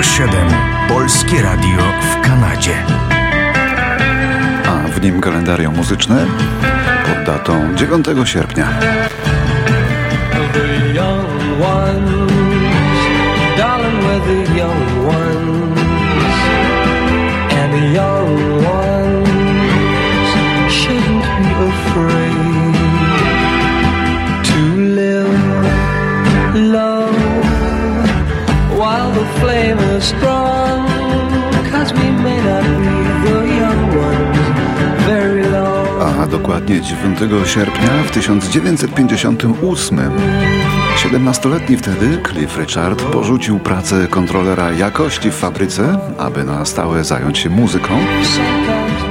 Radio 7. Polskie Radio w Kanadzie. A w nim kalendarium muzyczne pod datą 9 sierpnia. The young ones, darling, the young ones, dokładnie 9 sierpnia w 1958 17-letni wtedy Cliff Richard porzucił pracę kontrolera jakości w fabryce, aby na stałe zająć się muzyką.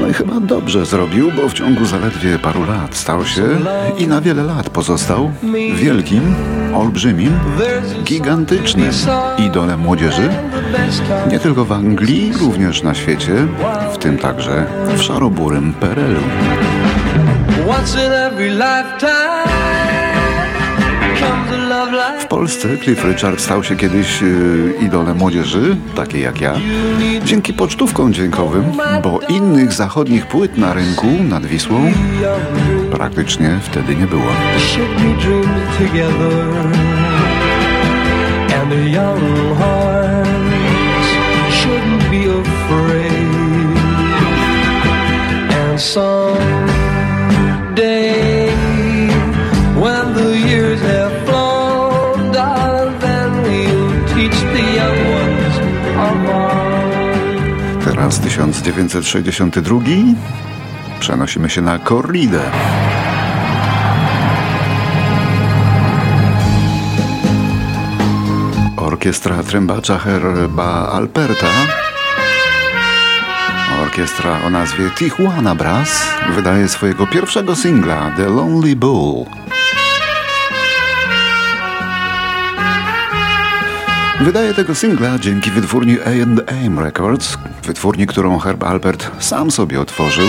No i chyba dobrze zrobił, bo w ciągu zaledwie paru lat stał się i na wiele lat pozostał wielkim, olbrzymim, gigantycznym idolem młodzieży. Nie tylko w Anglii, również na świecie, w tym także w szaroburym Perelu. W Polsce Cliff Richard stał się kiedyś y, idolem młodzieży, takiej jak ja, dzięki pocztówkom dźwiękowym, bo innych zachodnich płyt na rynku nad Wisłą praktycznie wtedy nie było. someday Teraz 1962 przenosimy się na Corridę. Orkiestra trębacza Herba Alperta Orkiestra o nazwie Tijuana Brass wydaje swojego pierwszego singla The Lonely Bull. Wydaje tego singla dzięki wytwórni A&M Records, wytwórni, którą Herb Albert sam sobie otworzył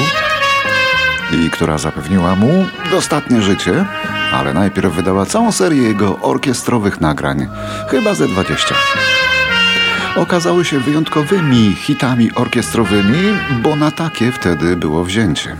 i która zapewniła mu dostatnie życie, ale najpierw wydała całą serię jego orkiestrowych nagrań, chyba ze 20. Okazały się wyjątkowymi hitami orkiestrowymi, bo na takie wtedy było wzięcie.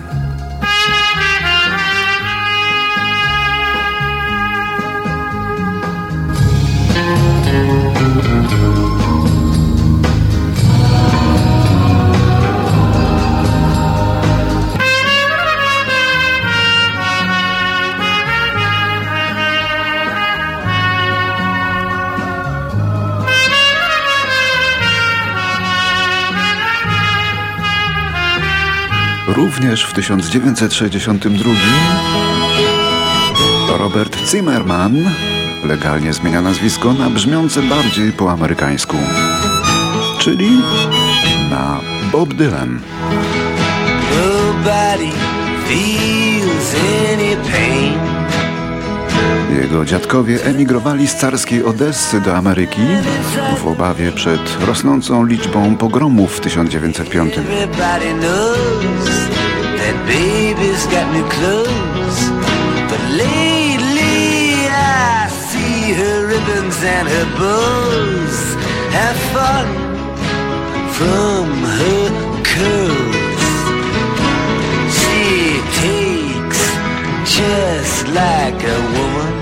Również w 1962 Robert Zimmerman legalnie zmienia nazwisko na brzmiące bardziej po amerykańsku, czyli na Bob Dylan. Jego dziadkowie emigrowali z carskiej Odessy do Ameryki w obawie przed rosnącą liczbą pogromów w 1905. Baby's got new clothes, but lately I see her ribbons and her bows. Have fun from her curls. She takes just like a woman.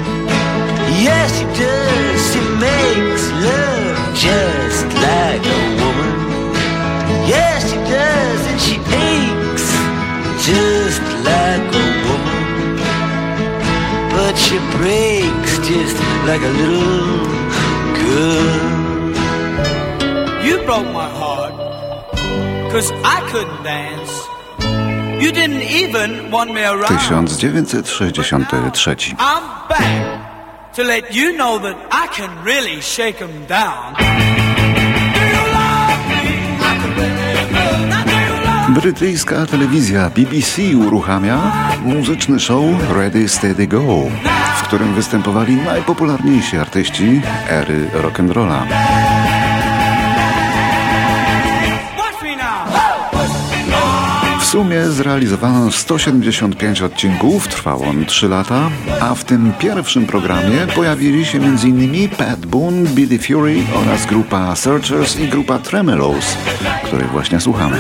Yes, she does. She makes love just like just like a woman. But she breaks just like a little girl. You broke my heart, cause I couldn't dance. You didn't even want me around. 1963 I'm back to let you know that I can really shake them down. Brytyjska telewizja BBC uruchamia muzyczny show Ready Steady Go, w którym występowali najpopularniejsi artyści ery rock'n'rolla. sumie zrealizowano 175 odcinków, trwał on 3 lata, a w tym pierwszym programie pojawili się m.in. Pat Boone, Billy Fury oraz grupa Searchers i grupa Tremelos, której właśnie słuchamy.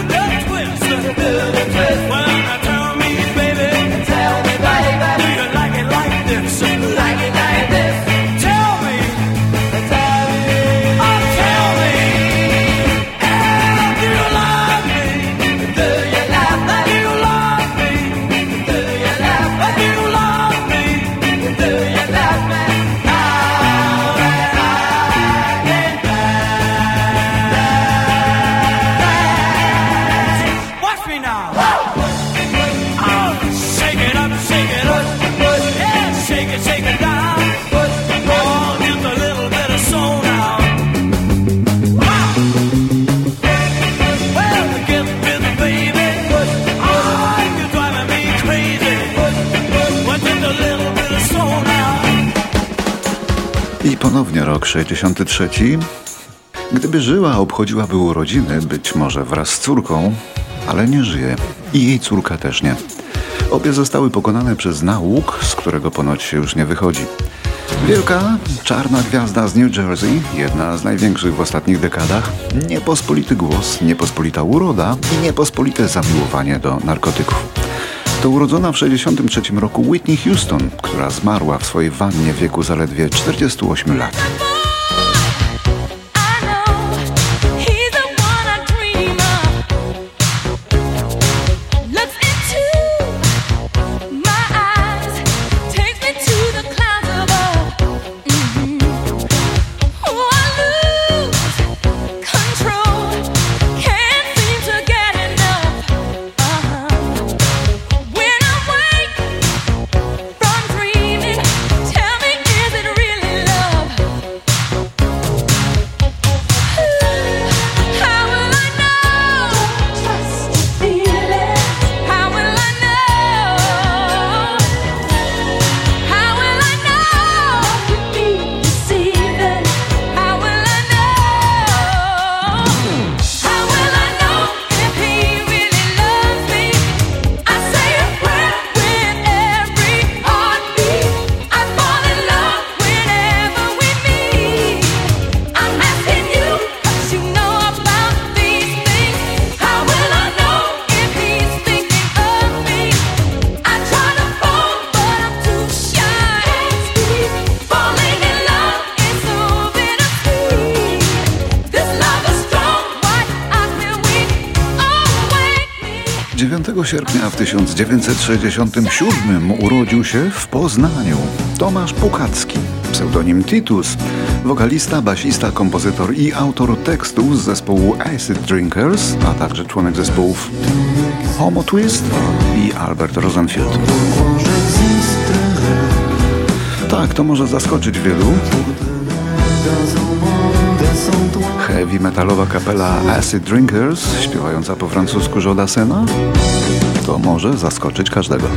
Ponownie rok 63. Gdyby żyła, obchodziłaby urodziny, być może wraz z córką, ale nie żyje. I jej córka też nie. Obie zostały pokonane przez nauk, z którego ponoć się już nie wychodzi. Wielka, czarna gwiazda z New Jersey, jedna z największych w ostatnich dekadach, niepospolity głos, niepospolita uroda i niepospolite zamiłowanie do narkotyków. To urodzona w 1963 roku Whitney Houston, która zmarła w swojej wannie w wieku zaledwie 48 lat. Sierpnia w 1967 urodził się w Poznaniu Tomasz Pukacki, pseudonim Titus, wokalista, basista, kompozytor i autor tekstów z zespołu Acid Drinkers, a także członek zespołów Homo Twist i Albert Rosenfield. Tak, to może zaskoczyć wielu. Heavy metalowa kapela Acid Drinkers, śpiewająca po francusku Jodasena, to może zaskoczyć każdego.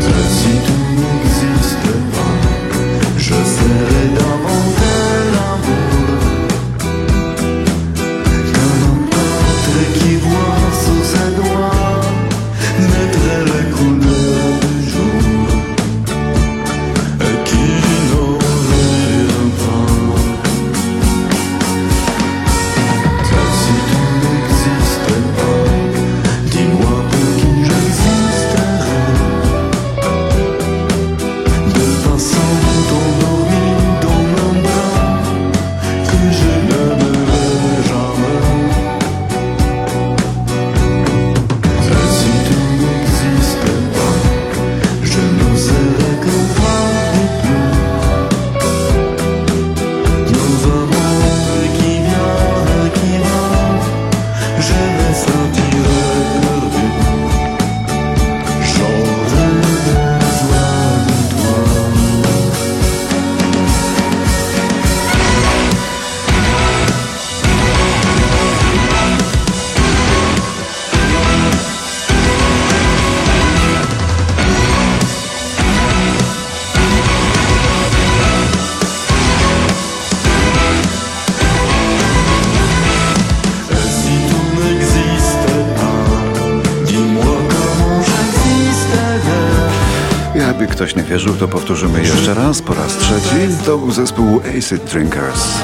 Ktoś nie wierzył, to powtórzymy jeszcze raz, po raz trzeci. To był zespół Acid Drinkers.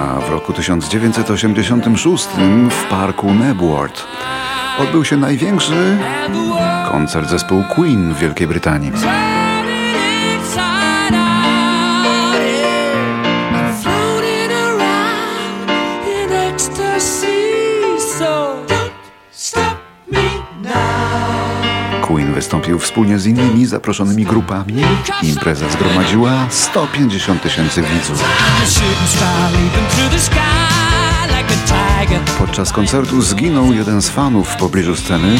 A w roku 1986 w parku Nebworth odbył się największy koncert zespołu Queen w Wielkiej Brytanii. Wystąpił wspólnie z innymi zaproszonymi grupami. Impreza zgromadziła 150 tysięcy widzów. Podczas koncertu zginął jeden z fanów w pobliżu sceny,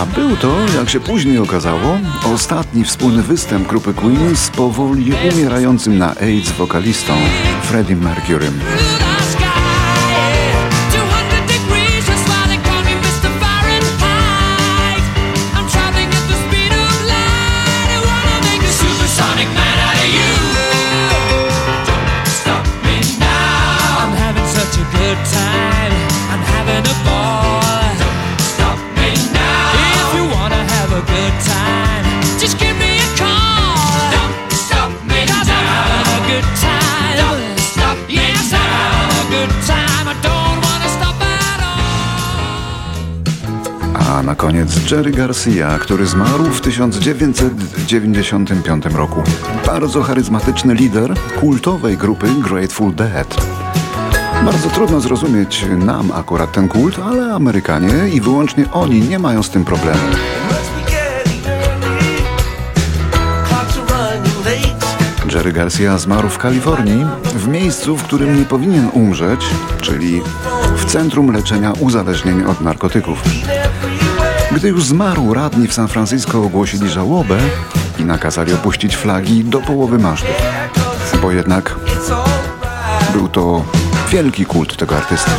a był to, jak się później okazało, ostatni wspólny występ grupy Queen z powoli umierającym na AIDS wokalistą Freddie Mercurym. Na koniec Jerry Garcia, który zmarł w 1995 roku. Bardzo charyzmatyczny lider kultowej grupy Grateful Dead. Bardzo trudno zrozumieć nam akurat ten kult, ale Amerykanie i wyłącznie oni nie mają z tym problemu. Jerry Garcia zmarł w Kalifornii, w miejscu, w którym nie powinien umrzeć, czyli w Centrum Leczenia Uzależnień od Narkotyków. Gdy już zmarł, radni w San Francisco ogłosili żałobę i nakazali opuścić flagi do połowy masztu. Bo jednak był to wielki kult tego artysty.